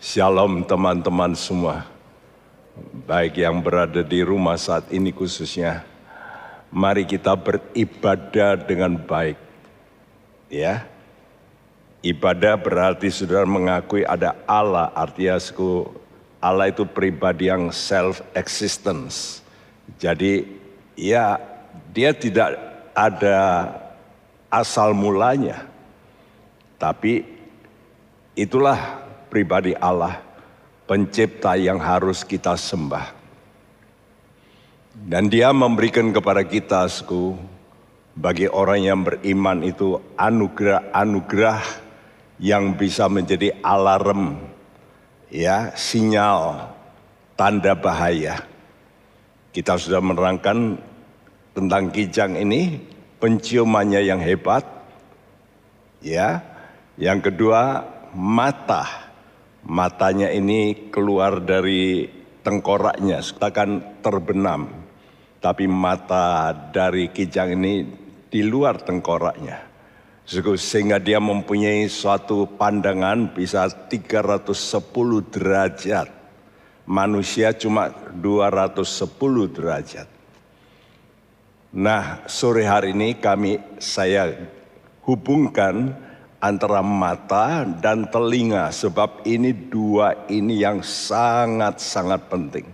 Shalom teman-teman semua. Baik yang berada di rumah saat ini khususnya. Mari kita beribadah dengan baik. Ya. Ibadah berarti saudara mengakui ada Allah, artinya Allah itu pribadi yang self existence. Jadi ya dia tidak ada asal mulanya. Tapi itulah pribadi Allah, pencipta yang harus kita sembah. Dan dia memberikan kepada kita, suku, bagi orang yang beriman itu anugerah-anugerah yang bisa menjadi alarm, ya sinyal, tanda bahaya. Kita sudah menerangkan tentang kijang ini, penciumannya yang hebat, ya. Yang kedua, mata matanya ini keluar dari tengkoraknya, akan terbenam. Tapi mata dari kijang ini di luar tengkoraknya. Sehingga dia mempunyai suatu pandangan bisa 310 derajat. Manusia cuma 210 derajat. Nah, sore hari ini kami saya hubungkan antara mata dan telinga sebab ini dua ini yang sangat-sangat penting.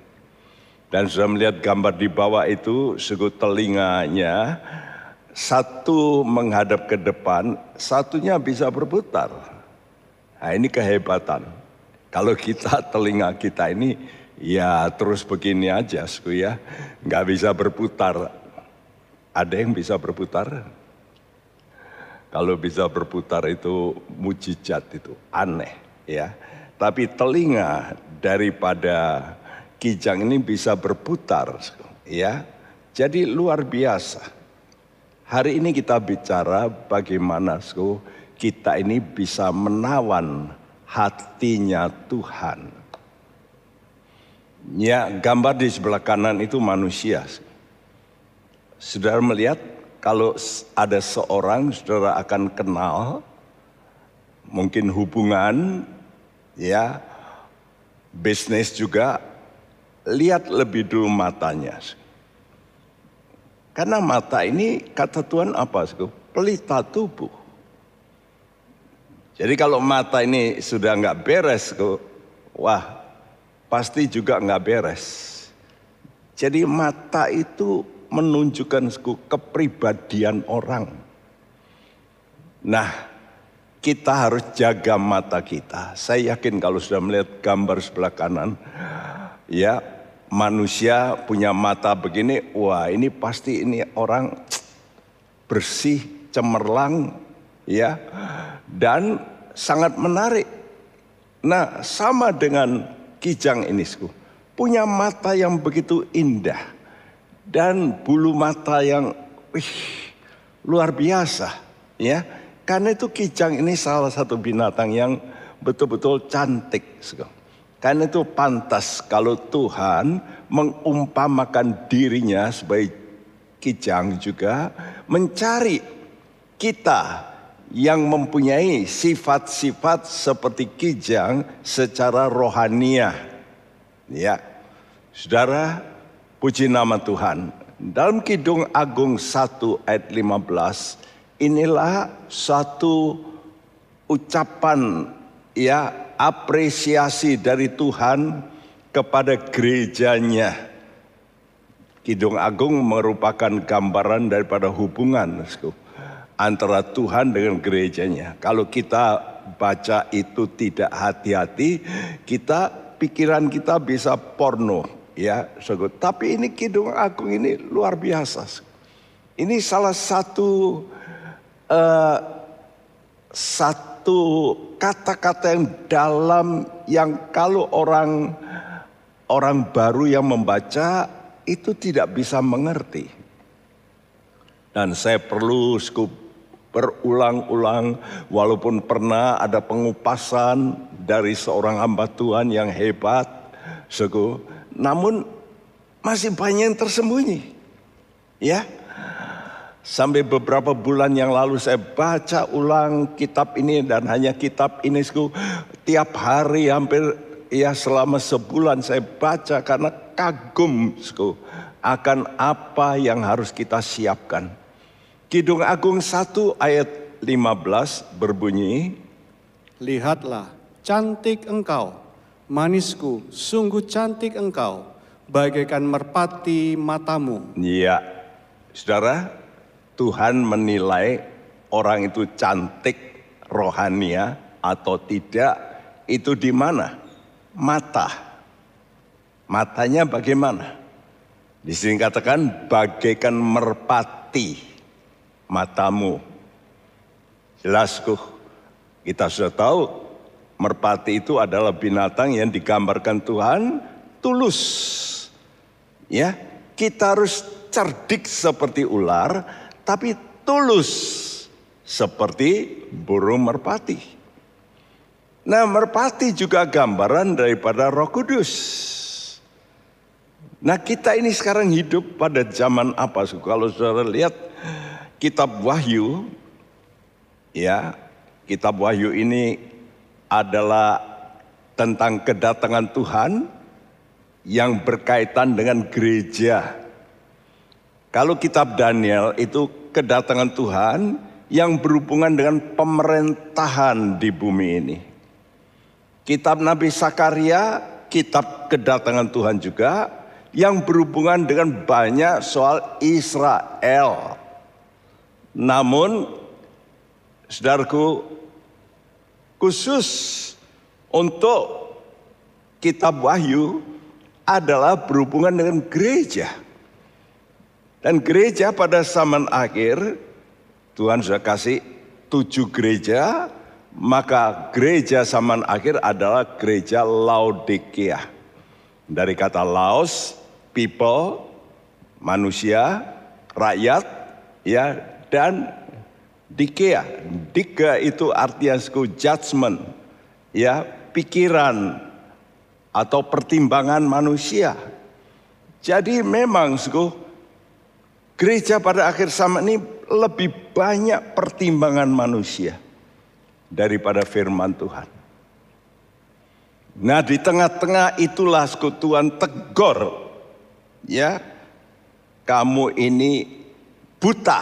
Dan sudah melihat gambar di bawah itu suku telinganya satu menghadap ke depan, satunya bisa berputar. Nah ini kehebatan. Kalau kita telinga kita ini ya terus begini aja, suku ya, nggak bisa berputar. Ada yang bisa berputar? Kalau bisa berputar itu mujizat itu aneh ya. Tapi telinga daripada kijang ini bisa berputar ya. Jadi luar biasa. Hari ini kita bicara bagaimana kita ini bisa menawan hatinya Tuhan. Ya, gambar di sebelah kanan itu manusia. Sudah melihat kalau ada seorang saudara akan kenal, mungkin hubungan, ya, bisnis juga, lihat lebih dulu matanya. Karena mata ini kata Tuhan apa? Pelita tubuh. Jadi kalau mata ini sudah nggak beres, wah pasti juga nggak beres. Jadi mata itu menunjukkan kepribadian orang. Nah, kita harus jaga mata kita. Saya yakin kalau sudah melihat gambar sebelah kanan, ya manusia punya mata begini, wah ini pasti ini orang bersih, cemerlang, ya, dan sangat menarik. Nah, sama dengan kijang ini, punya mata yang begitu indah dan bulu mata yang wih, luar biasa ya karena itu kijang ini salah satu binatang yang betul-betul cantik karena itu pantas kalau Tuhan mengumpamakan dirinya sebagai kijang juga mencari kita yang mempunyai sifat-sifat seperti kijang secara rohania. Ya. Saudara, Puji nama Tuhan. Dalam Kidung Agung 1 ayat 15, inilah satu ucapan ya apresiasi dari Tuhan kepada gerejanya. Kidung Agung merupakan gambaran daripada hubungan antara Tuhan dengan gerejanya. Kalau kita baca itu tidak hati-hati, kita pikiran kita bisa porno ya sebut. Tapi ini Kidung Agung ini luar biasa. Ini salah satu uh, satu kata-kata yang dalam yang kalau orang orang baru yang membaca itu tidak bisa mengerti. Dan saya perlu berulang-ulang walaupun pernah ada pengupasan dari seorang hamba Tuhan yang hebat, suku namun masih banyak yang tersembunyi. Ya. Sampai beberapa bulan yang lalu saya baca ulang kitab ini dan hanya kitab ini tiap hari hampir ya selama sebulan saya baca karena kagum sku, akan apa yang harus kita siapkan. Kidung Agung 1 ayat 15 berbunyi, Lihatlah, cantik engkau, manisku, sungguh cantik engkau, bagaikan merpati matamu. Ya, saudara, Tuhan menilai orang itu cantik rohania atau tidak itu di mana? Mata. Matanya bagaimana? Di sini katakan bagaikan merpati matamu. Jelasku, kita sudah tahu merpati itu adalah binatang yang digambarkan Tuhan tulus. Ya, kita harus cerdik seperti ular, tapi tulus seperti burung merpati. Nah, merpati juga gambaran daripada Roh Kudus. Nah, kita ini sekarang hidup pada zaman apa? Kalau saudara lihat kitab Wahyu, ya, kitab Wahyu ini adalah tentang kedatangan Tuhan yang berkaitan dengan gereja kalau kitab Daniel itu kedatangan Tuhan yang berhubungan dengan pemerintahan di bumi ini. Kitab Nabi Sakaria, kitab kedatangan Tuhan juga yang berhubungan dengan banyak soal Israel. Namun, saudaraku, khusus untuk kitab Wahyu adalah berhubungan dengan gereja. Dan gereja pada zaman akhir, Tuhan sudah kasih tujuh gereja, maka gereja zaman akhir adalah gereja Laodikia. Dari kata Laos, people, manusia, rakyat, ya, dan Dikea. Dika itu artinya judgment, ya, pikiran atau pertimbangan manusia. Jadi memang suku Gereja pada akhir zaman ini lebih banyak pertimbangan manusia daripada firman Tuhan. Nah di tengah-tengah itulah sekutuan tegor. Ya, kamu ini buta,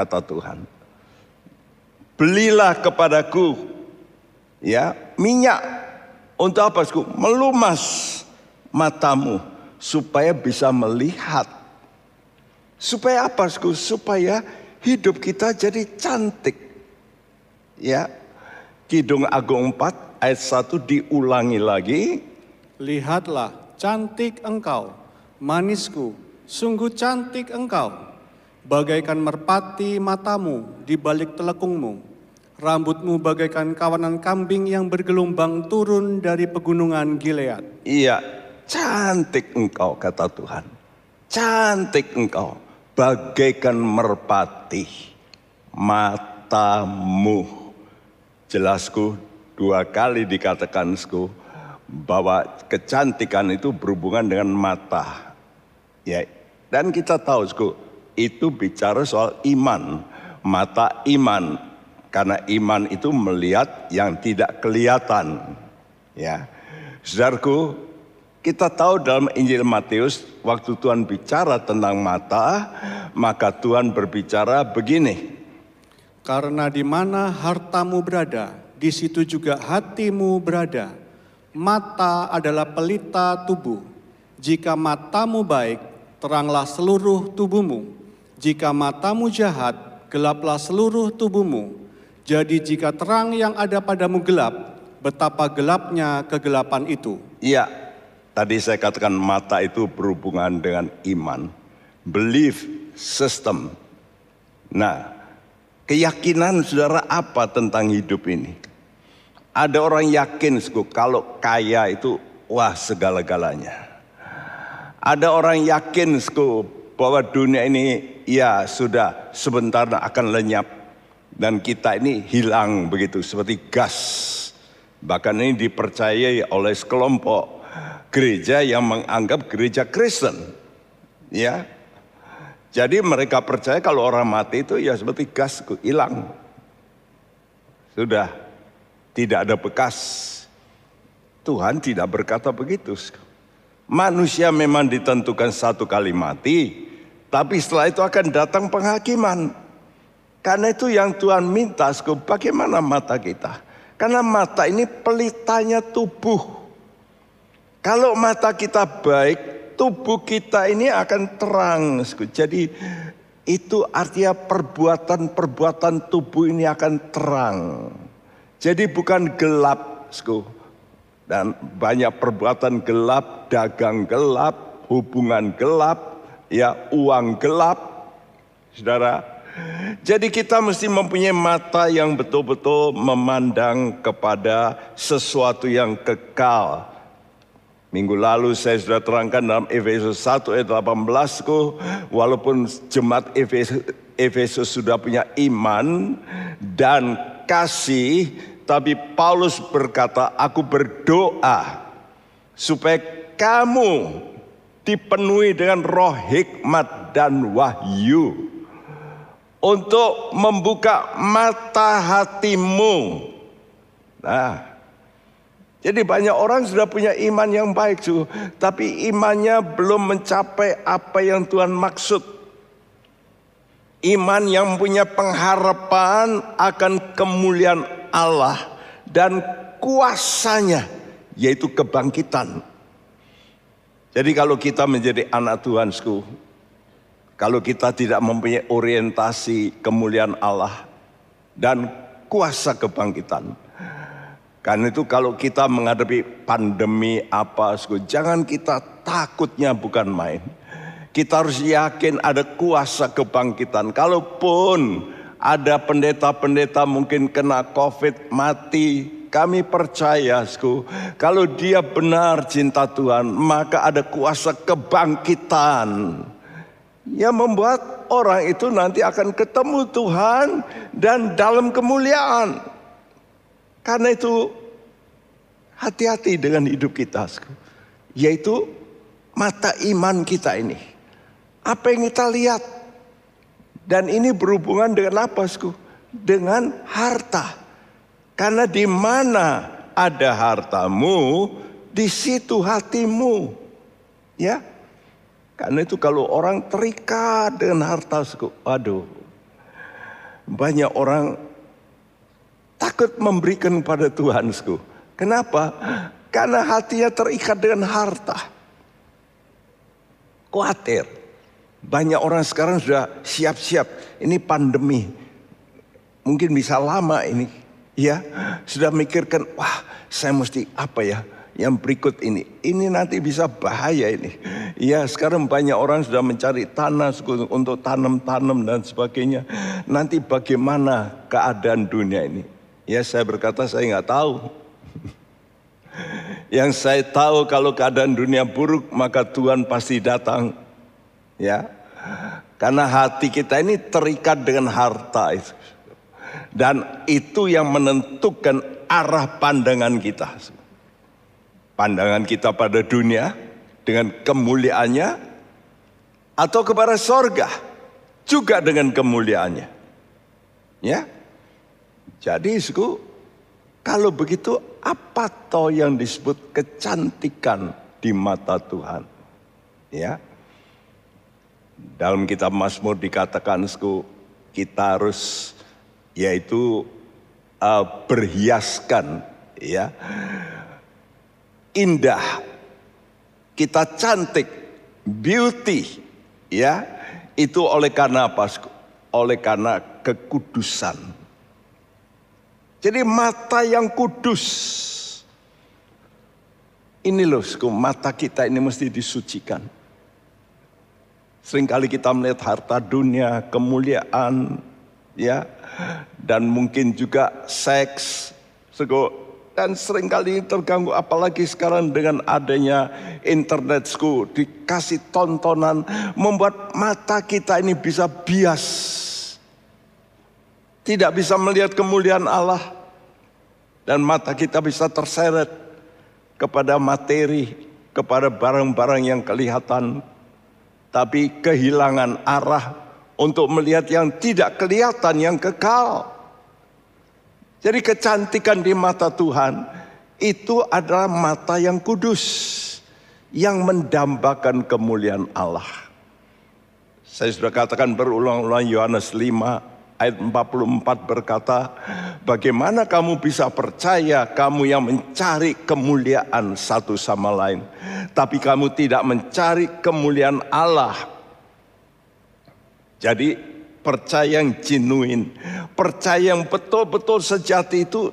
kata Tuhan. Belilah kepadaku ya minyak untuk apa? Melumas matamu supaya bisa melihat Supaya apa? Supaya hidup kita jadi cantik. Ya. Kidung Agung 4 ayat 1 diulangi lagi. Lihatlah, cantik engkau, manisku, sungguh cantik engkau. Bagaikan merpati matamu di balik telekungmu. Rambutmu bagaikan kawanan kambing yang bergelombang turun dari pegunungan Gilead. Iya, cantik engkau kata Tuhan. Cantik engkau bagaikan merpati matamu. Jelasku dua kali dikatakan bahwa kecantikan itu berhubungan dengan mata. Ya, dan kita tahu sku, itu bicara soal iman, mata iman. Karena iman itu melihat yang tidak kelihatan. Ya. Saudaraku, kita tahu dalam Injil Matius, waktu Tuhan bicara tentang mata, maka Tuhan berbicara begini. Karena di mana hartamu berada, di situ juga hatimu berada. Mata adalah pelita tubuh. Jika matamu baik, teranglah seluruh tubuhmu. Jika matamu jahat, gelaplah seluruh tubuhmu. Jadi jika terang yang ada padamu gelap, betapa gelapnya kegelapan itu. Iya, Tadi saya katakan mata itu berhubungan dengan iman, belief system. Nah, keyakinan saudara apa tentang hidup ini? Ada orang yakin kalau kaya itu wah segala-galanya. Ada orang yakin bahwa dunia ini ya sudah sebentar akan lenyap dan kita ini hilang begitu seperti gas. Bahkan ini dipercayai oleh sekelompok gereja yang menganggap gereja Kristen. Ya. Jadi mereka percaya kalau orang mati itu ya seperti gas hilang. Sudah tidak ada bekas. Tuhan tidak berkata begitu. Manusia memang ditentukan satu kali mati, tapi setelah itu akan datang penghakiman. Karena itu yang Tuhan minta, bagaimana mata kita? Karena mata ini pelitanya tubuh. Kalau mata kita baik, tubuh kita ini akan terang. Jadi itu artinya perbuatan-perbuatan tubuh ini akan terang. Jadi bukan gelap. Dan banyak perbuatan gelap, dagang gelap, hubungan gelap, ya uang gelap. Saudara, jadi kita mesti mempunyai mata yang betul-betul memandang kepada sesuatu yang kekal. Minggu lalu saya sudah terangkan dalam Efesus 1 ayat 18 ku, walaupun jemaat Efesus, Efesus sudah punya iman dan kasih, tapi Paulus berkata, aku berdoa supaya kamu dipenuhi dengan roh hikmat dan wahyu untuk membuka mata hatimu. Nah, jadi banyak orang sudah punya iman yang baik, su, tapi imannya belum mencapai apa yang Tuhan maksud. Iman yang punya pengharapan akan kemuliaan Allah dan kuasanya, yaitu kebangkitan. Jadi kalau kita menjadi anak Tuhan, kalau kita tidak mempunyai orientasi kemuliaan Allah dan kuasa kebangkitan. Karena itu kalau kita menghadapi pandemi apa, jangan kita takutnya bukan main. Kita harus yakin ada kuasa kebangkitan. Kalaupun ada pendeta-pendeta mungkin kena COVID mati, kami percaya, sku, kalau dia benar cinta Tuhan, maka ada kuasa kebangkitan yang membuat orang itu nanti akan ketemu Tuhan dan dalam kemuliaan. Karena itu hati-hati dengan hidup kita. Yaitu mata iman kita ini. Apa yang kita lihat. Dan ini berhubungan dengan apa? Dengan harta. Karena di mana ada hartamu, di situ hatimu. Ya, karena itu kalau orang terikat dengan harta, aduh, banyak orang takut memberikan pada Tuhan. Kenapa? Karena hatinya terikat dengan harta. Khawatir. Banyak orang sekarang sudah siap-siap. Ini pandemi. Mungkin bisa lama ini. Ya, sudah mikirkan, wah saya mesti apa ya? yang berikut ini. Ini nanti bisa bahaya ini. Ya sekarang banyak orang sudah mencari tanah untuk tanam-tanam dan sebagainya. Nanti bagaimana keadaan dunia ini? Ya saya berkata saya nggak tahu. Yang saya tahu kalau keadaan dunia buruk maka Tuhan pasti datang. Ya. Karena hati kita ini terikat dengan harta itu. Dan itu yang menentukan arah pandangan kita pandangan kita pada dunia dengan kemuliaannya atau kepada sorga juga dengan kemuliaannya. Ya. Jadi suku, kalau begitu apa toh yang disebut kecantikan di mata Tuhan? Ya. Dalam kitab Mazmur dikatakan suku, kita harus yaitu uh, berhiaskan ya indah, kita cantik, beauty, ya, itu oleh karena apa? Oleh karena kekudusan. Jadi mata yang kudus. Ini loh, mata kita ini mesti disucikan. Seringkali kita melihat harta dunia, kemuliaan, ya, dan mungkin juga seks. Sego. Dan sering kali terganggu apalagi sekarang dengan adanya internet school dikasih tontonan membuat mata kita ini bisa bias. Tidak bisa melihat kemuliaan Allah. Dan mata kita bisa terseret kepada materi kepada barang-barang yang kelihatan. Tapi kehilangan arah untuk melihat yang tidak kelihatan, yang kekal. Jadi kecantikan di mata Tuhan itu adalah mata yang kudus, yang mendambakan kemuliaan Allah. Saya sudah katakan berulang-ulang Yohanes 5 ayat 44 berkata, bagaimana kamu bisa percaya kamu yang mencari kemuliaan satu sama lain, tapi kamu tidak mencari kemuliaan Allah. Jadi percaya yang genuine, percaya yang betul-betul sejati itu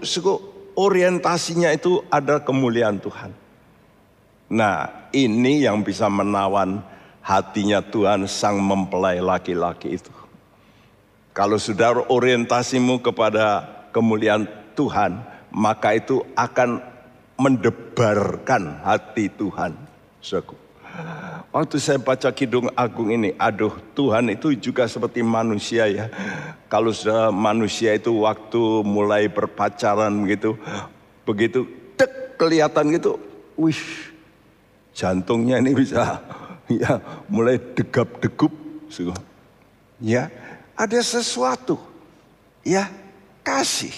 orientasinya itu ada kemuliaan Tuhan. Nah, ini yang bisa menawan hatinya Tuhan sang mempelai laki-laki itu. Kalau saudara orientasimu kepada kemuliaan Tuhan, maka itu akan mendebarkan hati Tuhan. Saudaraku. Waktu saya baca Kidung Agung ini, aduh Tuhan itu juga seperti manusia ya. Kalau sudah manusia itu waktu mulai berpacaran gitu, begitu dek kelihatan gitu, wih jantungnya ini bisa ya mulai degap-degup. Ya, ada sesuatu. Ya, kasih.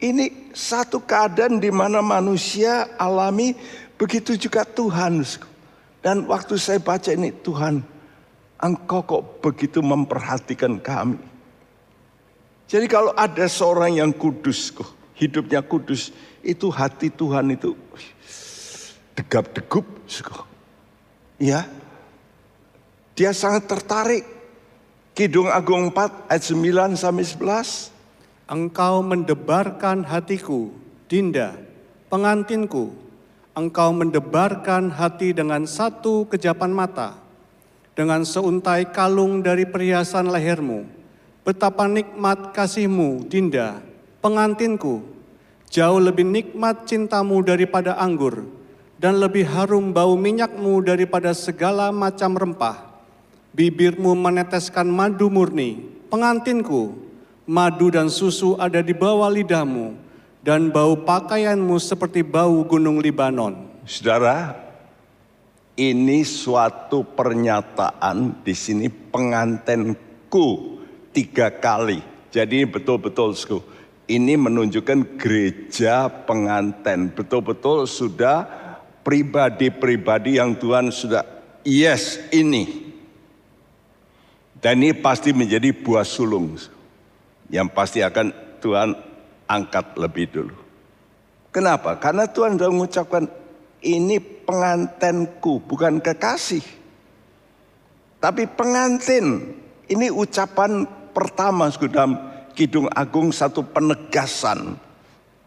Ini satu keadaan di mana manusia alami, begitu juga Tuhan. Dan waktu saya baca ini, Tuhan, Engkau kok begitu memperhatikan kami. Jadi kalau ada seorang yang kudus, kok hidupnya kudus, itu hati Tuhan itu degap-degup. Ya, dia sangat tertarik Kidung Agung 4 ayat 9 sampai 11. Engkau mendebarkan hatiku, Dinda, pengantinku. Engkau mendebarkan hati dengan satu kejapan mata, dengan seuntai kalung dari perhiasan lehermu. Betapa nikmat kasihmu, Dinda, pengantinku. Jauh lebih nikmat cintamu daripada anggur, dan lebih harum bau minyakmu daripada segala macam rempah bibirmu meneteskan madu murni, pengantinku, madu dan susu ada di bawah lidahmu, dan bau pakaianmu seperti bau gunung Libanon. Saudara, ini suatu pernyataan di sini pengantenku tiga kali. Jadi betul-betul ini menunjukkan gereja penganten. Betul-betul sudah pribadi-pribadi yang Tuhan sudah yes ini dan ini pasti menjadi buah sulung yang pasti akan Tuhan angkat lebih dulu. Kenapa? Karena Tuhan sudah mengucapkan ini pengantenku bukan kekasih. Tapi pengantin. Ini ucapan pertama dalam Kidung Agung satu penegasan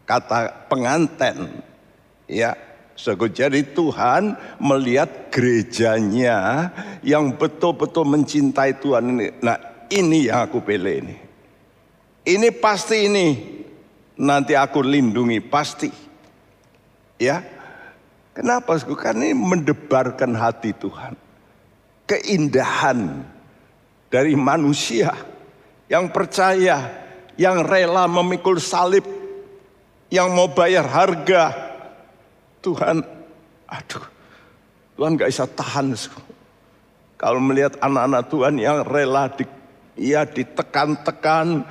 kata penganten. Ya, jadi Tuhan melihat gerejanya yang betul-betul mencintai Tuhan ini. Nah ini yang aku pilih ini. Ini pasti ini nanti aku lindungi pasti. Ya. Kenapa? Karena ini mendebarkan hati Tuhan. Keindahan dari manusia yang percaya, yang rela memikul salib, yang mau bayar harga, Tuhan, aduh, Tuhan gak bisa tahan. Kalau melihat anak-anak Tuhan yang rela di, ya ditekan-tekan,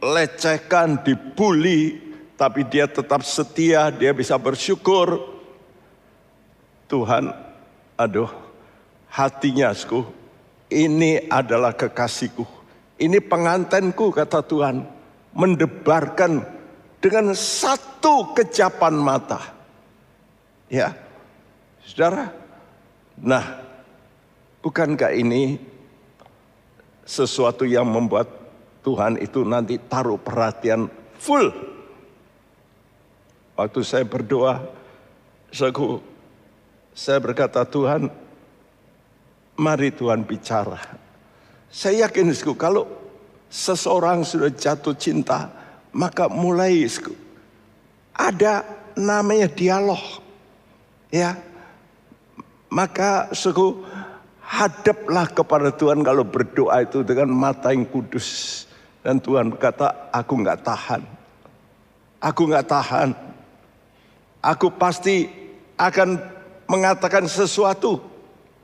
dilecehkan, dibully, tapi dia tetap setia, dia bisa bersyukur. Tuhan, aduh, hatinya, sku, ini adalah kekasihku. Ini pengantenku, kata Tuhan, mendebarkan dengan satu kejapan mata Ya, saudara. Nah, bukankah ini sesuatu yang membuat Tuhan itu nanti taruh perhatian full. Waktu saya berdoa, saya, berkata Tuhan, mari Tuhan bicara. Saya yakin kalau seseorang sudah jatuh cinta, maka mulai ada namanya dialog. Ya, maka suku hadaplah kepada Tuhan kalau berdoa itu dengan mata yang kudus. Dan Tuhan berkata, aku nggak tahan. Aku nggak tahan. Aku pasti akan mengatakan sesuatu.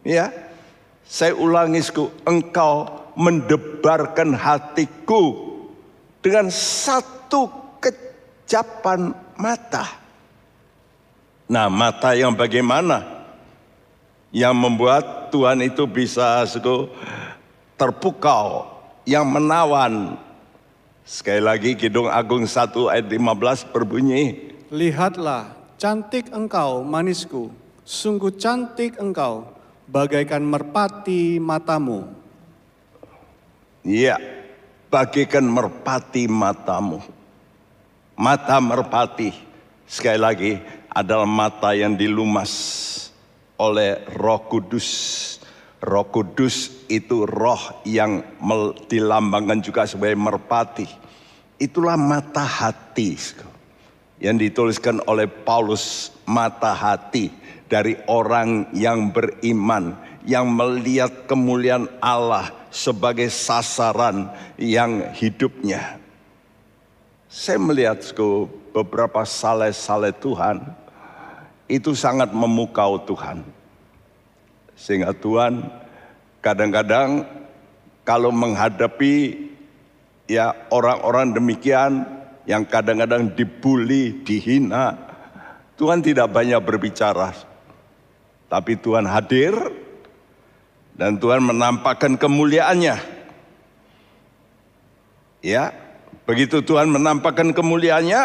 Ya, Saya ulangi, sku, engkau mendebarkan hatiku dengan satu kejapan mata. Nah, mata yang bagaimana? Yang membuat Tuhan itu bisa sku, terpukau, yang menawan. Sekali lagi Kidung Agung 1 ayat 15 berbunyi. Lihatlah, cantik engkau manisku, sungguh cantik engkau, bagaikan merpati matamu. Iya, bagaikan merpati matamu. Mata merpati, sekali lagi, adalah mata yang dilumas oleh roh kudus. Roh kudus itu roh yang dilambangkan juga sebagai merpati. Itulah mata hati yang dituliskan oleh Paulus mata hati dari orang yang beriman yang melihat kemuliaan Allah sebagai sasaran yang hidupnya. Saya melihat beberapa saleh-saleh Tuhan itu sangat memukau Tuhan. Sehingga Tuhan kadang-kadang kalau menghadapi ya orang-orang demikian yang kadang-kadang dibully, dihina, Tuhan tidak banyak berbicara. Tapi Tuhan hadir dan Tuhan menampakkan kemuliaannya. Ya, begitu Tuhan menampakkan kemuliaannya,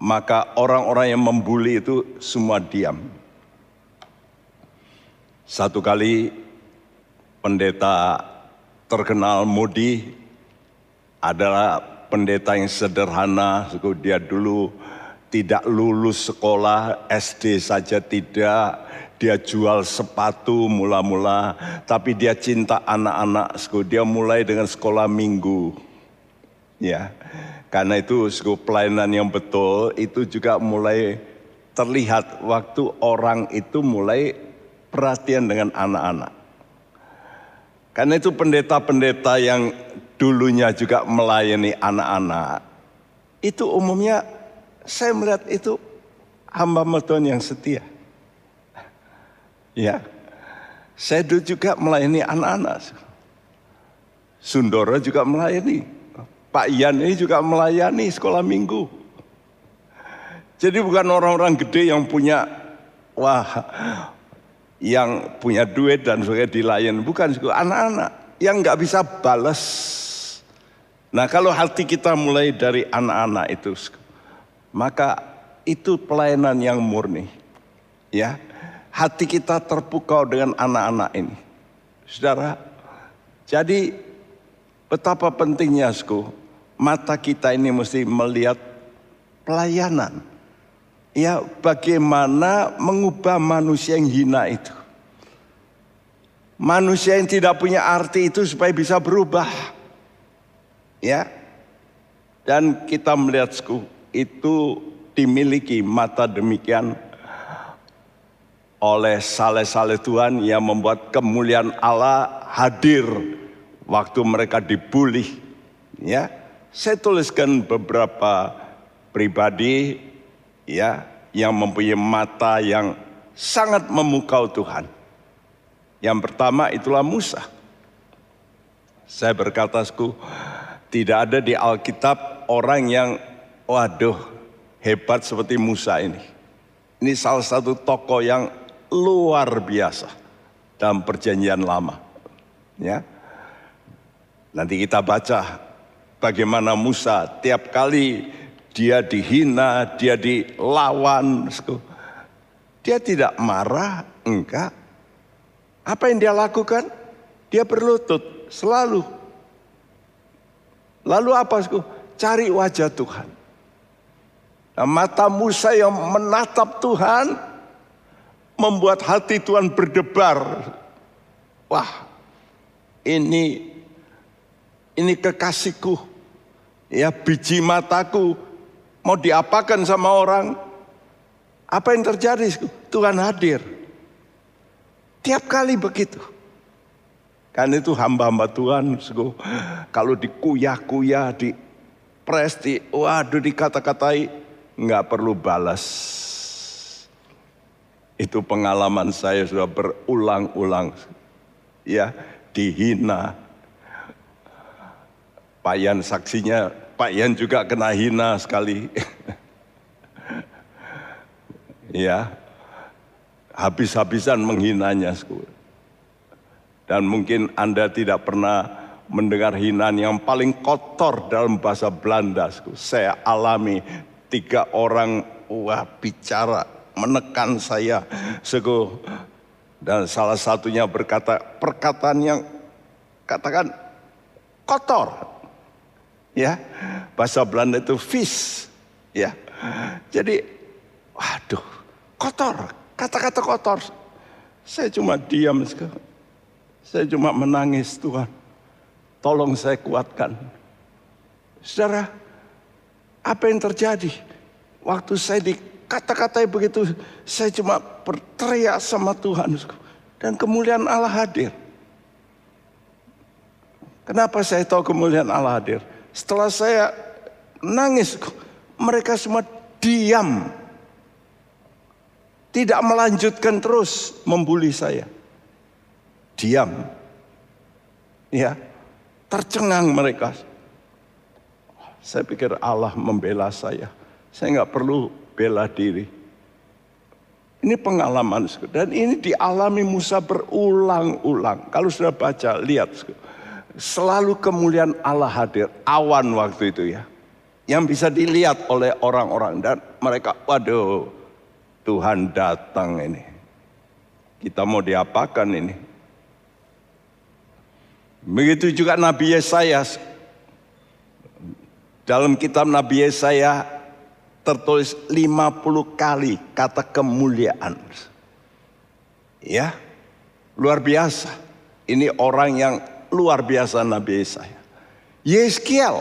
maka orang-orang yang membuli itu semua diam. Satu kali pendeta terkenal Modi adalah pendeta yang sederhana, dia dulu tidak lulus sekolah, SD saja tidak, dia jual sepatu mula-mula, tapi dia cinta anak-anak, dia mulai dengan sekolah minggu. Ya, karena itu pelayanan yang betul itu juga mulai terlihat waktu orang itu mulai perhatian dengan anak-anak. Karena itu pendeta-pendeta yang dulunya juga melayani anak-anak, itu umumnya saya melihat itu hamba Tuhan yang setia. Ya, saya dulu juga melayani anak-anak. Sundoro juga melayani. Pak Ian ini juga melayani sekolah minggu. Jadi bukan orang-orang gede yang punya, wah, yang punya duit dan sebagainya dilayani. Bukan, anak-anak yang nggak bisa balas Nah kalau hati kita mulai dari anak-anak itu, maka itu pelayanan yang murni. Ya, hati kita terpukau dengan anak-anak ini. Saudara, jadi betapa pentingnya, sku, mata kita ini mesti melihat pelayanan. Ya, bagaimana mengubah manusia yang hina itu. Manusia yang tidak punya arti itu supaya bisa berubah Ya. Dan kita melihat itu dimiliki mata demikian oleh saleh-saleh Tuhan yang membuat kemuliaan Allah hadir waktu mereka dibully. Ya, saya tuliskan beberapa pribadi ya yang mempunyai mata yang sangat memukau Tuhan. Yang pertama itulah Musa. Saya berkata, tidak ada di Alkitab orang yang waduh hebat seperti Musa ini. Ini salah satu tokoh yang luar biasa dalam perjanjian lama. Ya. Nanti kita baca bagaimana Musa tiap kali dia dihina, dia dilawan, dia tidak marah, enggak. Apa yang dia lakukan? Dia berlutut selalu Lalu apa? Cari wajah Tuhan. Nah, mata Musa yang menatap Tuhan membuat hati Tuhan berdebar. Wah, ini ini kekasihku. Ya, biji mataku mau diapakan sama orang? Apa yang terjadi? Tuhan hadir. Tiap kali begitu. Kan itu hamba-hamba Tuhan, kalau dikuyah-kuyah, di pres, di, waduh dikata-katai, nggak perlu balas. Itu pengalaman saya sudah berulang-ulang. Ya, dihina. Pak Yan saksinya, Pak Yan juga kena hina sekali. ya, habis-habisan menghinanya. Dan mungkin Anda tidak pernah mendengar hinaan yang paling kotor dalam bahasa Belanda. Saya alami tiga orang wah bicara menekan saya. Sego. Dan salah satunya berkata perkataan yang katakan kotor. Ya. Bahasa Belanda itu vis. Ya. Jadi waduh, kotor. Kata-kata kotor. Saya cuma diam sekarang. Saya cuma menangis Tuhan. Tolong saya kuatkan. Saudara, apa yang terjadi? Waktu saya dikata-katai begitu, saya cuma berteriak sama Tuhan. Dan kemuliaan Allah hadir. Kenapa saya tahu kemuliaan Allah hadir? Setelah saya nangis, mereka semua diam. Tidak melanjutkan terus membuli saya diam. Ya, tercengang mereka. Saya pikir Allah membela saya. Saya nggak perlu bela diri. Ini pengalaman dan ini dialami Musa berulang-ulang. Kalau sudah baca, lihat. Selalu kemuliaan Allah hadir. Awan waktu itu ya. Yang bisa dilihat oleh orang-orang. Dan mereka, waduh Tuhan datang ini. Kita mau diapakan ini? Begitu juga Nabi Yesaya. Dalam kitab Nabi Yesaya tertulis 50 kali kata kemuliaan. Ya, luar biasa. Ini orang yang luar biasa Nabi Yesaya. Yeskiel,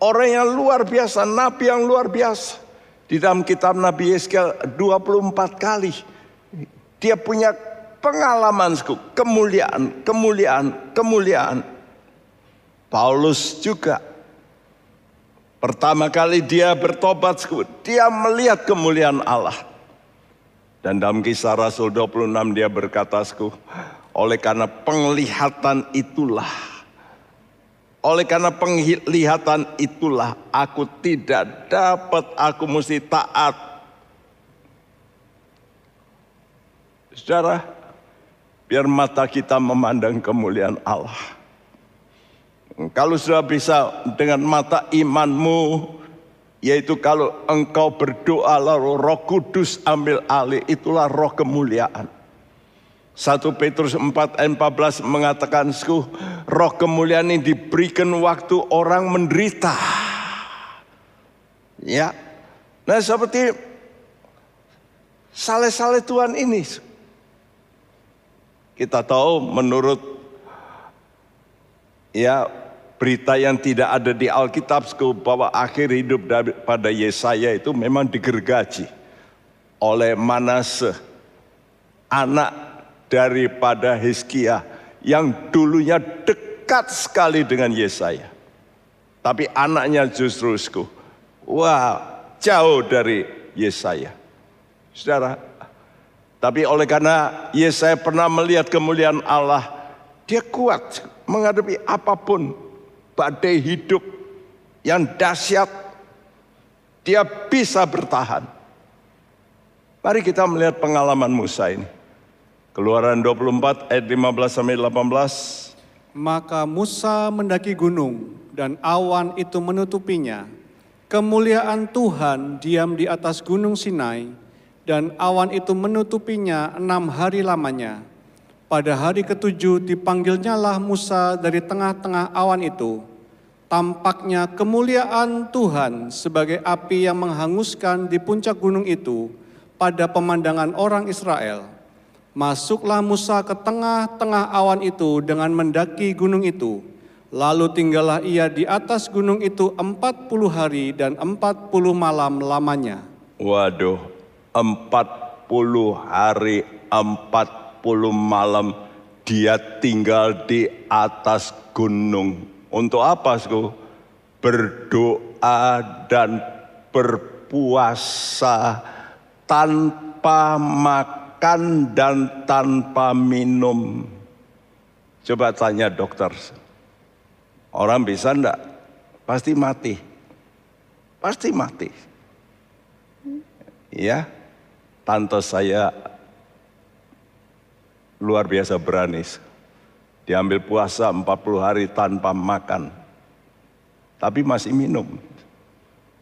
orang yang luar biasa, Nabi yang luar biasa. Di dalam kitab Nabi Yeskiel 24 kali. Dia punya pengalaman kemuliaan, kemuliaan, kemuliaan. Paulus juga pertama kali dia bertobat, dia melihat kemuliaan Allah. Dan dalam kisah Rasul 26 dia berkata, oleh karena penglihatan itulah, oleh karena penglihatan itulah aku tidak dapat, aku mesti taat. Saudara, Biar mata kita memandang kemuliaan Allah. Kalau sudah bisa dengan mata imanmu, yaitu kalau engkau berdoa lalu roh kudus ambil alih, itulah roh kemuliaan. 1 Petrus 4 ayat 14 mengatakan, roh kemuliaan ini diberikan waktu orang menderita. Ya, nah seperti saleh-saleh Tuhan ini, kita tahu menurut ya berita yang tidak ada di Alkitab bahwa akhir hidup pada Yesaya itu memang digergaji oleh Manase anak daripada Hizkia yang dulunya dekat sekali dengan Yesaya. Tapi anaknya justru wah jauh dari Yesaya. Saudara, tapi oleh karena Yesaya pernah melihat kemuliaan Allah, dia kuat menghadapi apa pun badai hidup yang dahsyat. Dia bisa bertahan. Mari kita melihat pengalaman Musa ini. Keluaran 24 ayat 15 sampai 18. Maka Musa mendaki gunung dan awan itu menutupinya. Kemuliaan Tuhan diam di atas gunung Sinai dan awan itu menutupinya enam hari lamanya. Pada hari ketujuh dipanggilnyalah Musa dari tengah-tengah awan itu. Tampaknya kemuliaan Tuhan sebagai api yang menghanguskan di puncak gunung itu pada pemandangan orang Israel. Masuklah Musa ke tengah-tengah awan itu dengan mendaki gunung itu. Lalu tinggallah ia di atas gunung itu empat puluh hari dan empat puluh malam lamanya. Waduh, empat puluh hari, empat puluh malam dia tinggal di atas gunung. Untuk apa, Sku? Berdoa dan berpuasa tanpa makan makan dan tanpa minum. Coba tanya dokter. Orang bisa enggak? Pasti mati. Pasti mati. Ya, tante saya luar biasa berani. Diambil puasa 40 hari tanpa makan. Tapi masih minum.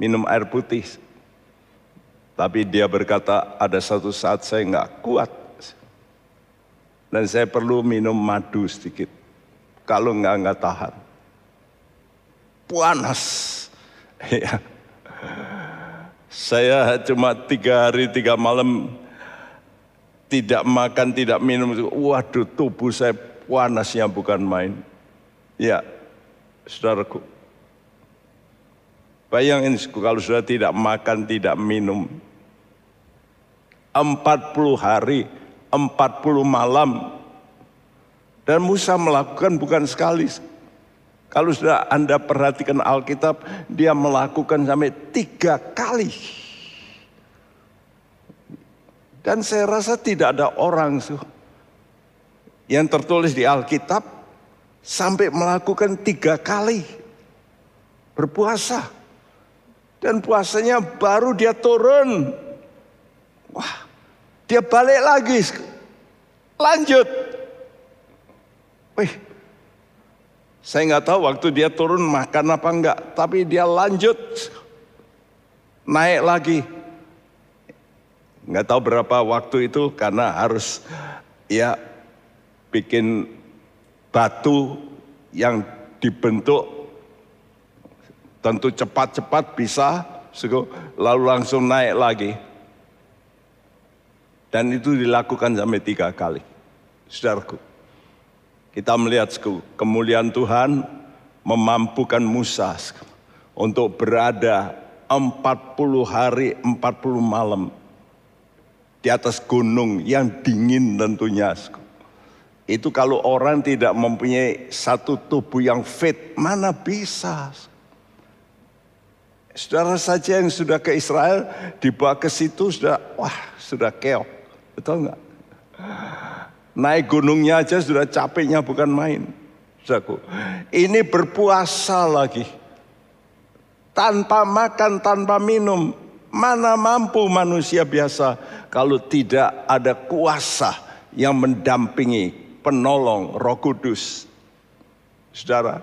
Minum air putih. Tapi dia berkata ada satu saat saya nggak kuat. Dan saya perlu minum madu sedikit. Kalau nggak nggak tahan panas. Ya. Saya cuma tiga hari tiga malam tidak makan tidak minum. Waduh tubuh saya panasnya bukan main. Ya, saudaraku. Bayangin kalau sudah tidak makan, tidak minum. 40 hari, 40 malam. Dan Musa melakukan bukan sekali, kalau sudah Anda perhatikan Alkitab, dia melakukan sampai tiga kali. Dan saya rasa tidak ada orang yang tertulis di Alkitab sampai melakukan tiga kali berpuasa. Dan puasanya baru dia turun. Wah, dia balik lagi. Lanjut. Wih, saya nggak tahu waktu dia turun makan apa enggak, tapi dia lanjut naik lagi. Nggak tahu berapa waktu itu karena harus ya bikin batu yang dibentuk tentu cepat-cepat bisa lalu langsung naik lagi. Dan itu dilakukan sampai tiga kali. Saudaraku. Kita melihat kemuliaan Tuhan memampukan Musa untuk berada 40 hari 40 malam di atas gunung yang dingin tentunya. Itu kalau orang tidak mempunyai satu tubuh yang fit, mana bisa? Saudara saja yang sudah ke Israel dibawa ke situ sudah wah sudah keok, betul nggak? Naik gunungnya aja sudah capeknya bukan main. Saudaraku. Ini berpuasa lagi. Tanpa makan, tanpa minum. Mana mampu manusia biasa kalau tidak ada kuasa yang mendampingi penolong roh kudus. Saudara,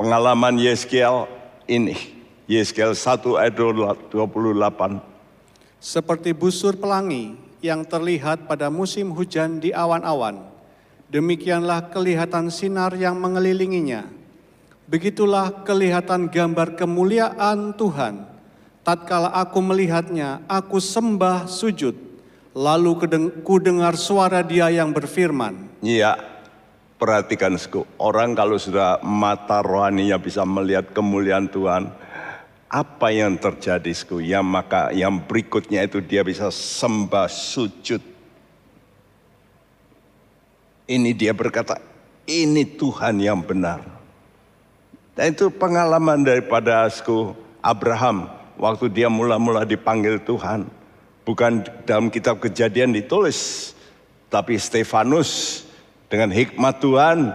pengalaman Yeskiel ini. Yeskiel 1 ayat 28. Seperti busur pelangi yang terlihat pada musim hujan di awan-awan. Demikianlah kelihatan sinar yang mengelilinginya. Begitulah kelihatan gambar kemuliaan Tuhan. Tatkala aku melihatnya, aku sembah sujud. Lalu ku dengar suara dia yang berfirman. Iya, perhatikan Orang kalau sudah mata rohaninya bisa melihat kemuliaan Tuhan, apa yang terjadi ya maka yang berikutnya itu dia bisa sembah sujud. Ini dia berkata ini Tuhan yang benar. Dan itu pengalaman daripada asku Abraham waktu dia mula-mula dipanggil Tuhan. Bukan dalam kitab kejadian ditulis tapi Stefanus dengan hikmat Tuhan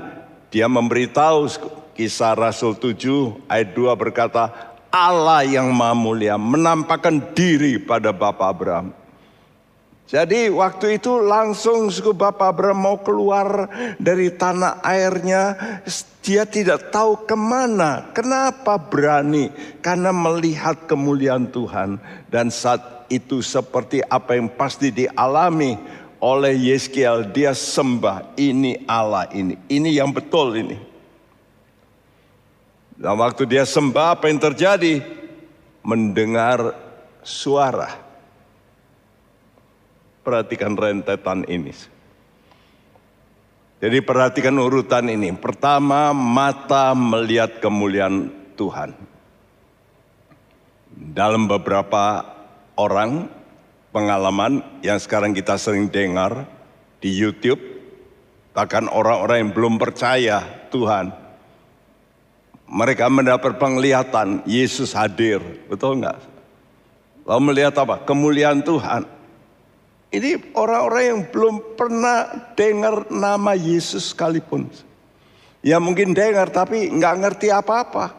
dia memberitahu kisah Rasul 7 ayat 2 berkata Allah yang maha mulia menampakkan diri pada Bapak Abraham. Jadi waktu itu langsung suku Bapak Abraham mau keluar dari tanah airnya. Dia tidak tahu ke mana. Kenapa berani? Karena melihat kemuliaan Tuhan. Dan saat itu seperti apa yang pasti dialami oleh Yeskiel. Dia sembah ini Allah ini. Ini yang betul ini. Dan waktu dia sembah apa yang terjadi? Mendengar suara. Perhatikan rentetan ini. Jadi perhatikan urutan ini. Pertama, mata melihat kemuliaan Tuhan. Dalam beberapa orang pengalaman yang sekarang kita sering dengar di YouTube, bahkan orang-orang yang belum percaya Tuhan, mereka mendapat penglihatan Yesus hadir, betul nggak? Lalu melihat apa? Kemuliaan Tuhan. Ini orang-orang yang belum pernah dengar nama Yesus sekalipun. Ya mungkin dengar tapi nggak ngerti apa-apa.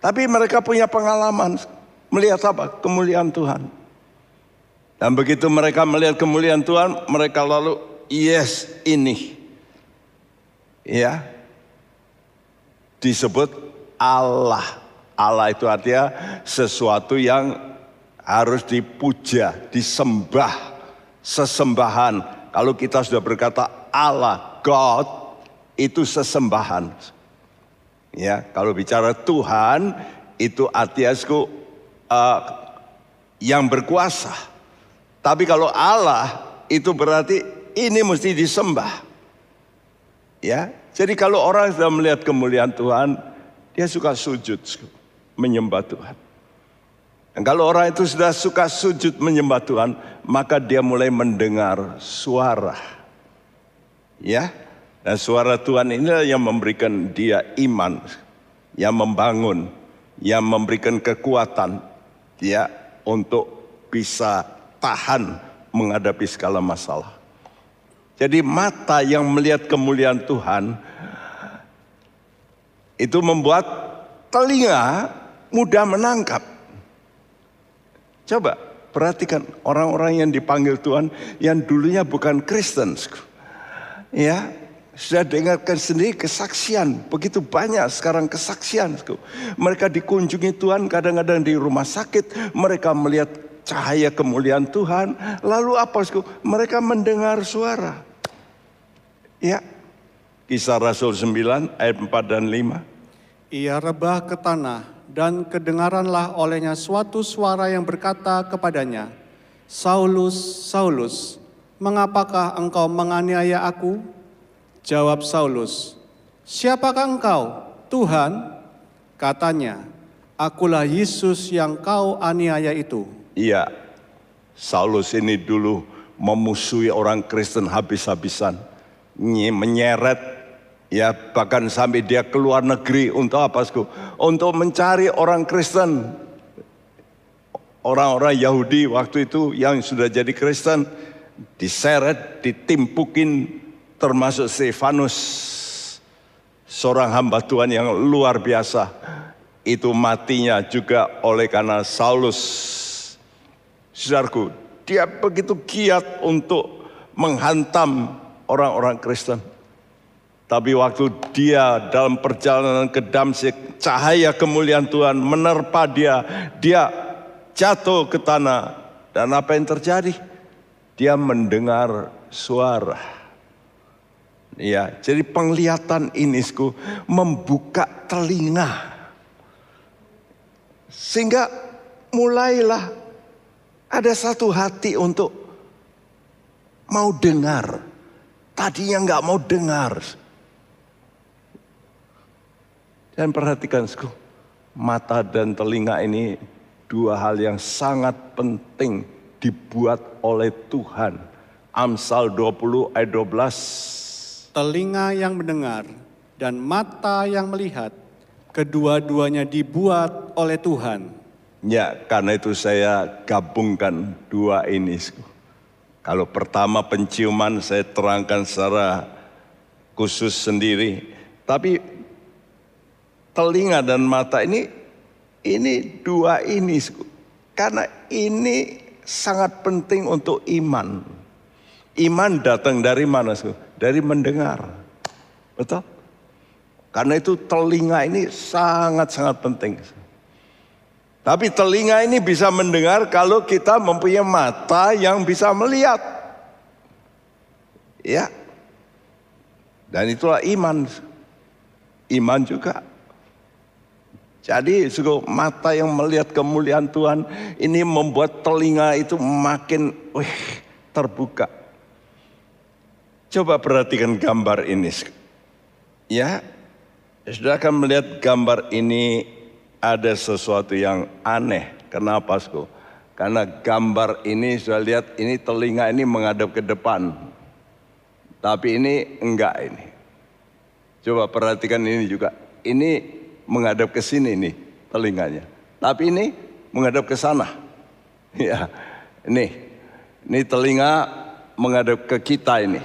Tapi mereka punya pengalaman melihat apa? Kemuliaan Tuhan. Dan begitu mereka melihat kemuliaan Tuhan, mereka lalu yes ini. Ya. Disebut Allah. Allah itu artinya sesuatu yang harus dipuja, disembah, sesembahan. Kalau kita sudah berkata Allah, God, itu sesembahan. Ya, kalau bicara Tuhan itu artinya uh, yang berkuasa. Tapi kalau Allah itu berarti ini mesti disembah. Ya, jadi kalau orang sudah melihat kemuliaan Tuhan, dia suka sujud menyembah Tuhan. Dan kalau orang itu sudah suka sujud menyembah Tuhan, maka dia mulai mendengar suara. Ya, dan suara Tuhan ini yang memberikan dia iman, yang membangun, yang memberikan kekuatan dia untuk bisa tahan menghadapi segala masalah. Jadi mata yang melihat kemuliaan Tuhan itu membuat telinga mudah menangkap. Coba perhatikan orang-orang yang dipanggil Tuhan yang dulunya bukan Kristen. Ya, sudah dengarkan sendiri kesaksian. Begitu banyak sekarang kesaksian. Mereka dikunjungi Tuhan kadang-kadang di rumah sakit. Mereka melihat cahaya kemuliaan Tuhan. Lalu apa? Mereka mendengar suara. Ya, kisah Rasul 9 ayat 4 dan 5. Ia rebah ke tanah dan kedengaranlah olehnya suatu suara yang berkata kepadanya, Saulus, Saulus, mengapakah engkau menganiaya aku? Jawab Saulus, siapakah engkau? Tuhan, katanya, akulah Yesus yang kau aniaya itu. Iya, Saulus ini dulu memusuhi orang Kristen habis-habisan menyeret ya bahkan sampai dia keluar negeri untuk apa sku? Untuk mencari orang Kristen. Orang-orang Yahudi waktu itu yang sudah jadi Kristen diseret, ditimpukin termasuk Stefanus seorang hamba Tuhan yang luar biasa. Itu matinya juga oleh karena Saulus. Saudaraku, dia begitu giat untuk menghantam orang-orang Kristen. Tapi waktu dia dalam perjalanan ke Damsik, cahaya kemuliaan Tuhan menerpa dia, dia jatuh ke tanah. Dan apa yang terjadi? Dia mendengar suara. Ya, jadi penglihatan ini membuka telinga. Sehingga mulailah ada satu hati untuk mau dengar Tadinya nggak mau dengar. Dan perhatikan, mata dan telinga ini dua hal yang sangat penting dibuat oleh Tuhan. Amsal 20 ayat 12. Telinga yang mendengar dan mata yang melihat, kedua-duanya dibuat oleh Tuhan. Ya, karena itu saya gabungkan dua ini. Kalau pertama penciuman saya terangkan secara khusus sendiri. Tapi telinga dan mata ini ini dua ini karena ini sangat penting untuk iman. Iman datang dari mana? Dari mendengar. Betul? Karena itu telinga ini sangat-sangat penting. Tapi telinga ini bisa mendengar kalau kita mempunyai mata yang bisa melihat. Ya. Dan itulah iman. Iman juga. Jadi suku mata yang melihat kemuliaan Tuhan ini membuat telinga itu makin wih, terbuka. Coba perhatikan gambar ini. Ya, sudah akan melihat gambar ini ada sesuatu yang aneh. Kenapa, Sko? Karena gambar ini sudah lihat ini telinga ini menghadap ke depan. Tapi ini enggak ini. Coba perhatikan ini juga. Ini menghadap ke sini nih telinganya. Tapi ini menghadap ke sana. Ya, ini. Ini telinga menghadap ke kita ini.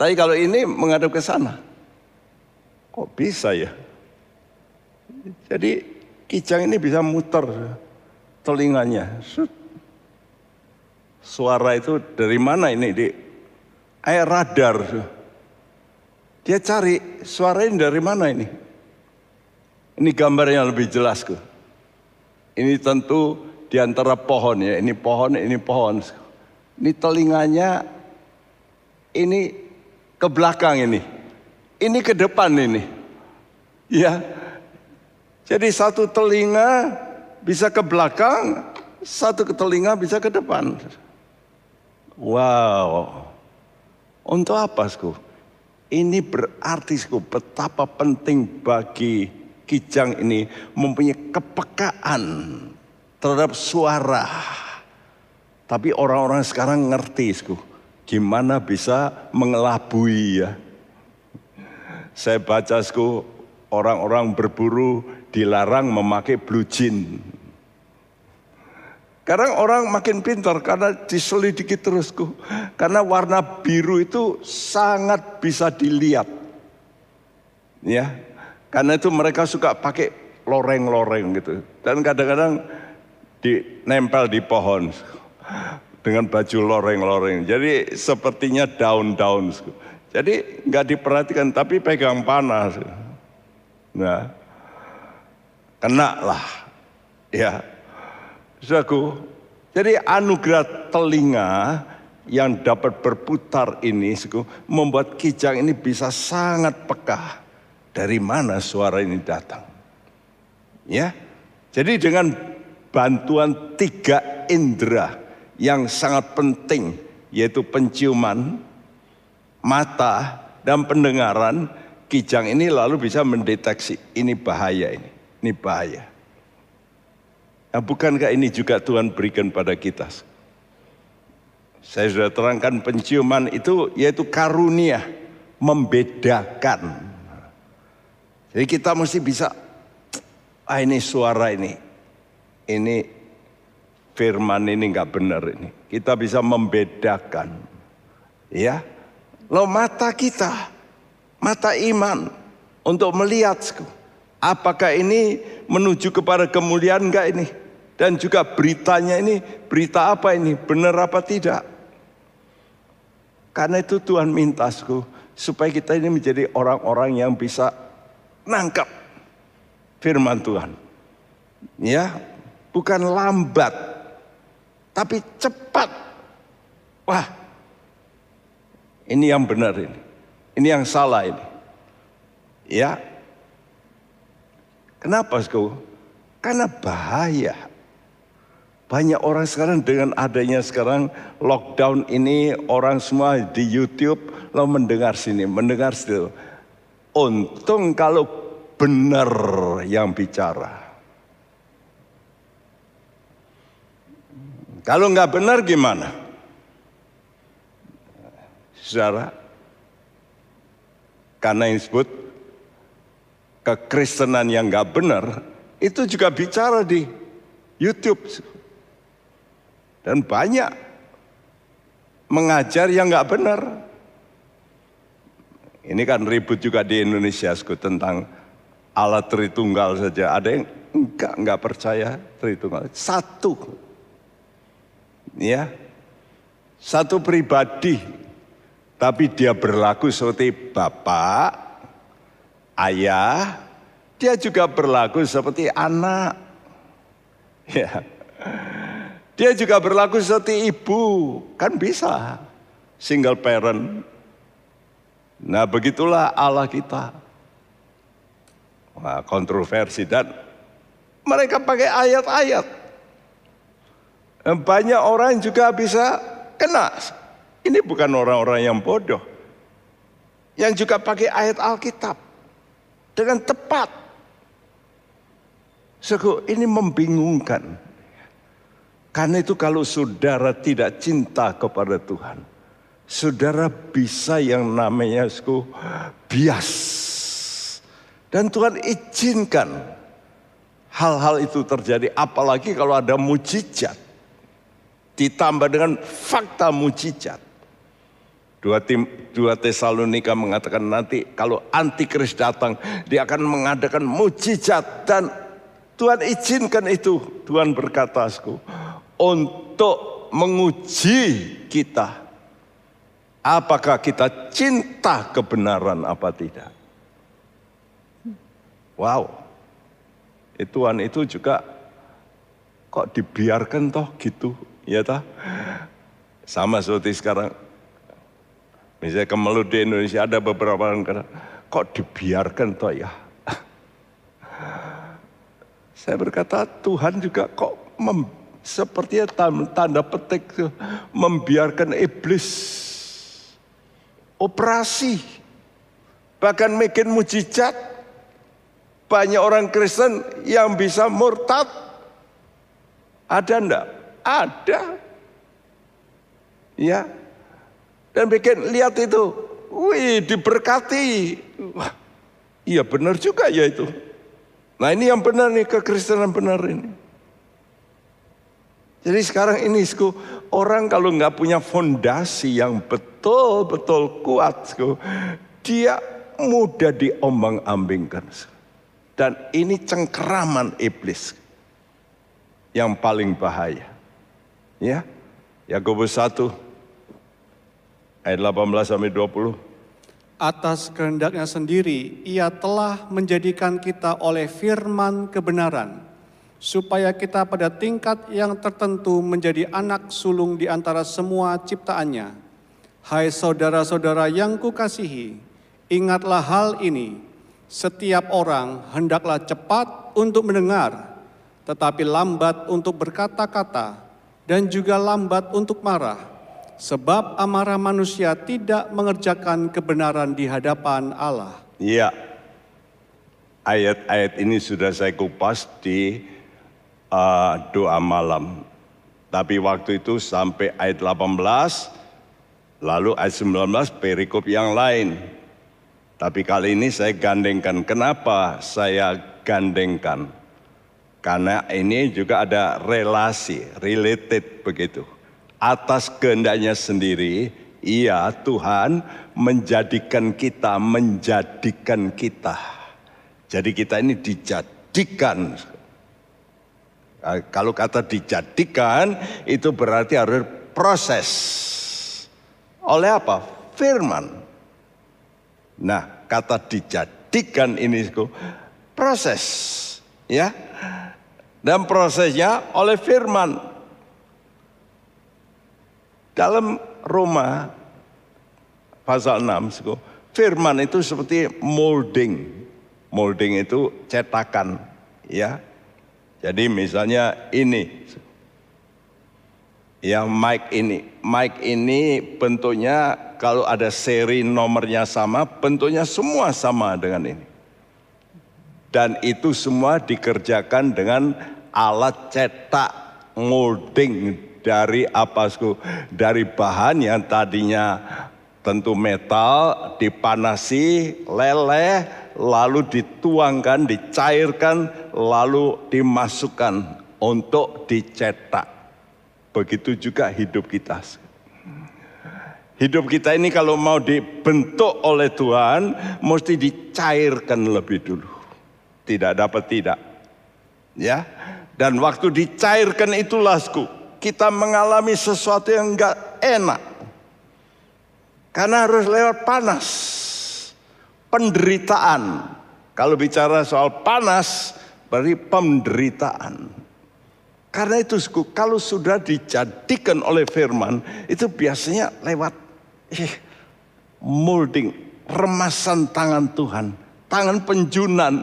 Tapi kalau ini menghadap ke sana. Kok bisa ya? Jadi kijang ini bisa muter telinganya. Suara itu dari mana ini? Di air radar. Dia cari suara ini dari mana ini? Ini gambarnya lebih jelas. Ini tentu di antara pohon ya. Ini pohon, ini pohon. Ini telinganya, ini ke belakang ini. Ini ke depan ini. Ya. Jadi satu telinga bisa ke belakang, satu ke telinga bisa ke depan. Wow. Untuk apa, Sku? Ini berarti, Sku, betapa penting bagi Kijang ini mempunyai kepekaan terhadap suara. Tapi orang-orang sekarang ngerti, Sku, gimana bisa mengelabui ya. Saya baca, Sku, orang-orang berburu dilarang memakai blue jean. Sekarang orang makin pintar karena diselidiki terusku. Karena warna biru itu sangat bisa dilihat. Ya, karena itu mereka suka pakai loreng-loreng gitu. Dan kadang-kadang dinempel di pohon dengan baju loreng-loreng. Jadi sepertinya daun-daun. Jadi nggak diperhatikan tapi pegang panas. Nah, kena lah. Ya, Saudaraku, jadi anugerah telinga yang dapat berputar ini membuat kijang ini bisa sangat peka dari mana suara ini datang. Ya. Jadi dengan bantuan tiga indera yang sangat penting yaitu penciuman, mata dan pendengaran, kijang ini lalu bisa mendeteksi ini bahaya ini, ini bahaya. Nah, bukankah ini juga Tuhan berikan pada kita? Saya sudah terangkan penciuman itu yaitu karunia membedakan. Jadi kita mesti bisa, ah ini suara ini, ini firman ini nggak benar ini. Kita bisa membedakan, ya. Lo mata kita, mata iman untuk melihat apakah ini menuju kepada kemuliaan enggak ini? Dan juga beritanya ini, berita apa ini? Benar apa tidak? Karena itu Tuhan mintasku supaya kita ini menjadi orang-orang yang bisa nangkap firman Tuhan. Ya, bukan lambat, tapi cepat. Wah, ini yang benar ini. Ini yang salah ini. Ya, Kenapa, Sko? Karena bahaya. Banyak orang sekarang dengan adanya sekarang lockdown ini orang semua di YouTube lo mendengar sini, mendengar situ. Untung kalau benar yang bicara. Kalau nggak benar gimana? Saudara, karena yang disebut kekristenan yang nggak benar itu juga bicara di YouTube dan banyak mengajar yang nggak benar. Ini kan ribut juga di Indonesia tentang alat Tritunggal saja. Ada yang enggak enggak percaya Tritunggal. Satu, ya, satu pribadi, tapi dia berlaku seperti bapak, ayah, dia juga berlaku seperti anak. Ya. Dia juga berlaku seperti ibu, kan bisa. Single parent. Nah begitulah Allah kita. Wah, kontroversi dan mereka pakai ayat-ayat. Banyak orang juga bisa kena. Ini bukan orang-orang yang bodoh. Yang juga pakai ayat Alkitab dengan tepat. Sego ini membingungkan. Karena itu kalau saudara tidak cinta kepada Tuhan, saudara bisa yang namanya sego bias. Dan Tuhan izinkan hal-hal itu terjadi apalagi kalau ada mujizat. ditambah dengan fakta mujizat. Dua, tim, dua Tesalonika mengatakan nanti kalau antikris datang dia akan mengadakan mujizat dan Tuhan izinkan itu. Tuhan berkata untuk menguji kita. Apakah kita cinta kebenaran apa tidak? Wow. Tuhan itu juga kok dibiarkan toh gitu, ya toh? Sama seperti sekarang Misalnya kemelut di Indonesia ada beberapa orang kata, kok dibiarkan toh ya? Saya berkata Tuhan juga kok mem, sepertinya tanda, petik membiarkan iblis operasi bahkan bikin mujizat banyak orang Kristen yang bisa murtad ada enggak? Ada. Ya, dan bikin lihat itu, wih diberkati. Wah, iya benar juga ya itu. Nah ini yang benar nih kekristenan benar ini. Jadi sekarang ini sku, orang kalau nggak punya fondasi yang betul-betul kuat, sku, dia mudah diombang-ambingkan. Dan ini cengkeraman iblis yang paling bahaya. Ya, Yakobus 1 Ayat 18 sampai 20. Atas kehendaknya sendiri, ia telah menjadikan kita oleh firman kebenaran, supaya kita pada tingkat yang tertentu menjadi anak sulung di antara semua ciptaannya. Hai saudara-saudara yang kukasihi, ingatlah hal ini, setiap orang hendaklah cepat untuk mendengar, tetapi lambat untuk berkata-kata, dan juga lambat untuk marah Sebab amarah manusia tidak mengerjakan kebenaran di hadapan Allah. Iya. Ayat-ayat ini sudah saya kupas di uh, doa malam. Tapi waktu itu sampai ayat 18, lalu ayat 19 perikop yang lain. Tapi kali ini saya gandengkan. Kenapa saya gandengkan? Karena ini juga ada relasi, related begitu atas kehendaknya sendiri, iya Tuhan menjadikan kita, menjadikan kita. Jadi kita ini dijadikan. Nah, kalau kata dijadikan itu berarti harus proses. Oleh apa? Firman. Nah, kata dijadikan ini proses, ya. Dan prosesnya oleh firman. Dalam Roma pasal 6, firman itu seperti molding. Molding itu cetakan, ya. Jadi misalnya ini, ya mic ini, mic ini bentuknya kalau ada seri nomornya sama, bentuknya semua sama dengan ini. Dan itu semua dikerjakan dengan alat cetak molding dari apa dari bahan yang tadinya tentu metal dipanasi leleh lalu dituangkan dicairkan lalu dimasukkan untuk dicetak. Begitu juga hidup kita. Hidup kita ini kalau mau dibentuk oleh Tuhan mesti dicairkan lebih dulu. Tidak dapat tidak. Ya? Dan waktu dicairkan itulah kita mengalami sesuatu yang enggak enak. Karena harus lewat panas. Penderitaan. Kalau bicara soal panas, berarti penderitaan. Karena itu kalau sudah dijadikan oleh firman, itu biasanya lewat eh, molding, remasan tangan Tuhan. Tangan penjunan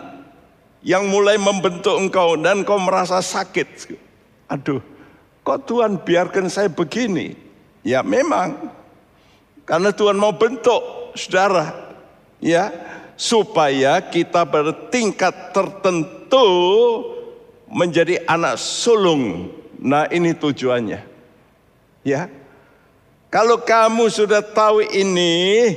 yang mulai membentuk engkau dan kau merasa sakit. Aduh, Kok Tuhan biarkan saya begini? Ya memang. Karena Tuhan mau bentuk saudara. Ya. Supaya kita bertingkat tertentu menjadi anak sulung. Nah ini tujuannya. Ya. Kalau kamu sudah tahu ini,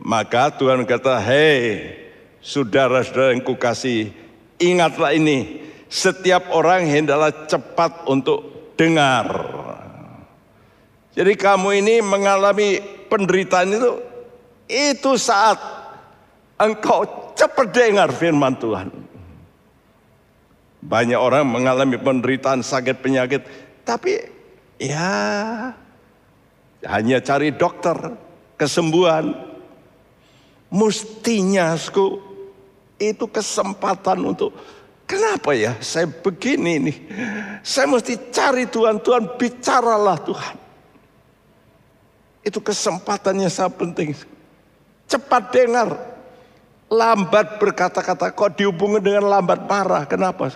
maka Tuhan kata, hei saudara-saudara yang kukasih, ingatlah ini, setiap orang hendaklah cepat untuk dengar. Jadi kamu ini mengalami penderitaan itu, itu saat engkau cepat dengar firman Tuhan. Banyak orang mengalami penderitaan sakit penyakit, tapi ya hanya cari dokter kesembuhan. Mestinya itu kesempatan untuk kenapa ya saya begini nih. Saya mesti cari Tuhan, Tuhan bicaralah Tuhan. Itu kesempatannya sangat penting. Cepat dengar. Lambat berkata-kata. Kok dihubungi dengan lambat marah? Kenapa?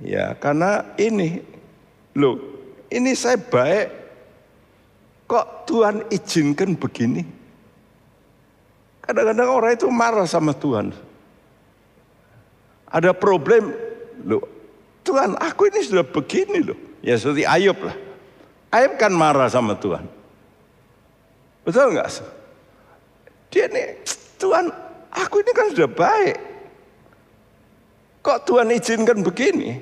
Ya karena ini. Loh ini saya baik. Kok Tuhan izinkan begini? Kadang-kadang orang itu marah sama Tuhan. Ada problem. Loh Tuhan aku ini sudah begini loh. Ya seperti Ayub lah. Ayub kan marah sama Tuhan. Betul nggak? Dia nih, Tuhan, aku ini kan sudah baik. Kok Tuhan izinkan begini?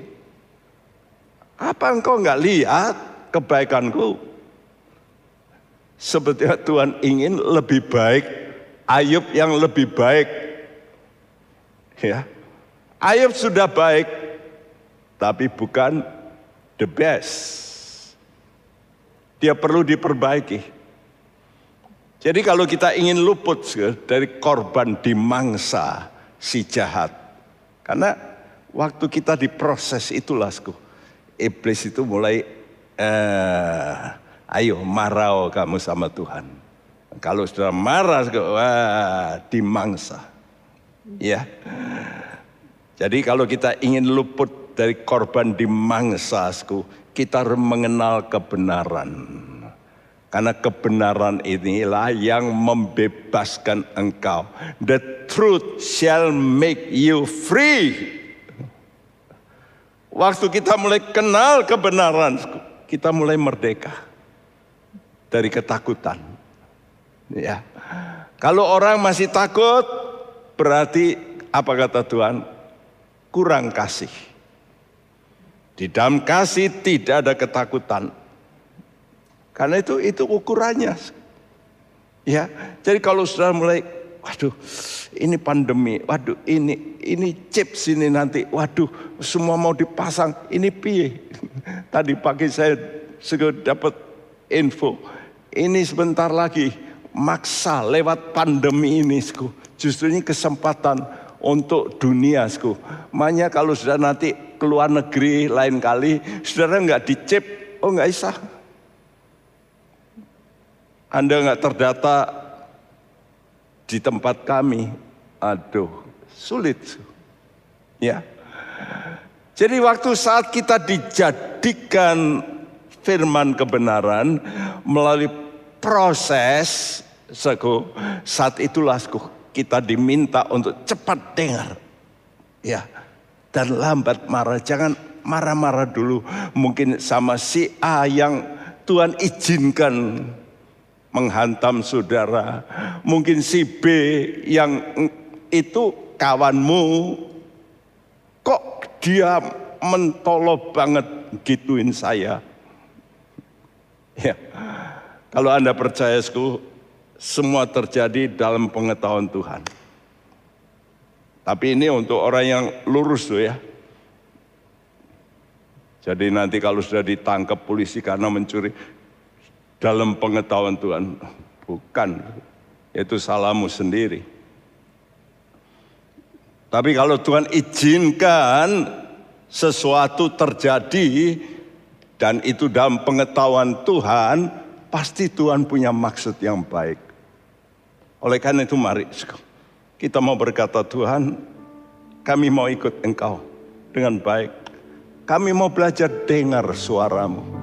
Apa engkau nggak lihat kebaikanku? Seperti Tuhan ingin lebih baik, Ayub yang lebih baik. Ya, Ayub sudah baik, tapi bukan the best. Dia perlu diperbaiki. Jadi kalau kita ingin luput dari korban dimangsa si jahat. Karena waktu kita diproses itulah, iblis itu mulai, eh, ayo marah kamu sama Tuhan. Kalau sudah marah, wah dimangsa. Ya. Jadi kalau kita ingin luput dari korban dimangsa, kita harus mengenal kebenaran. Karena kebenaran inilah yang membebaskan engkau. The truth shall make you free. Waktu kita mulai kenal kebenaran, kita mulai merdeka dari ketakutan. Ya. Kalau orang masih takut, berarti apa kata Tuhan? Kurang kasih. Di dalam kasih tidak ada ketakutan, karena itu itu ukurannya. Ya, jadi kalau sudah mulai, waduh, ini pandemi, waduh, ini ini chip sini nanti, waduh, semua mau dipasang, ini piye? Tadi pagi saya sudah dapat info, ini sebentar lagi maksa lewat pandemi ini, justru ini kesempatan untuk dunia, sku. Makanya kalau sudah nanti keluar negeri lain kali, saudara nggak dicip, oh nggak bisa. Anda nggak terdata di tempat kami, aduh sulit. Ya. Jadi waktu saat kita dijadikan firman kebenaran melalui proses seku, saat itulah seku, kita diminta untuk cepat dengar. Ya. Dan lambat marah, jangan marah-marah dulu. Mungkin sama si A yang Tuhan izinkan menghantam saudara. Mungkin si B yang itu kawanmu kok dia mentolo banget gituin saya. Ya. Kalau Anda percaya semua terjadi dalam pengetahuan Tuhan. Tapi ini untuk orang yang lurus tuh ya. Jadi nanti kalau sudah ditangkap polisi karena mencuri, dalam pengetahuan Tuhan. Bukan, itu salahmu sendiri. Tapi kalau Tuhan izinkan sesuatu terjadi dan itu dalam pengetahuan Tuhan, pasti Tuhan punya maksud yang baik. Oleh karena itu mari kita mau berkata Tuhan, kami mau ikut Engkau dengan baik. Kami mau belajar dengar suaramu.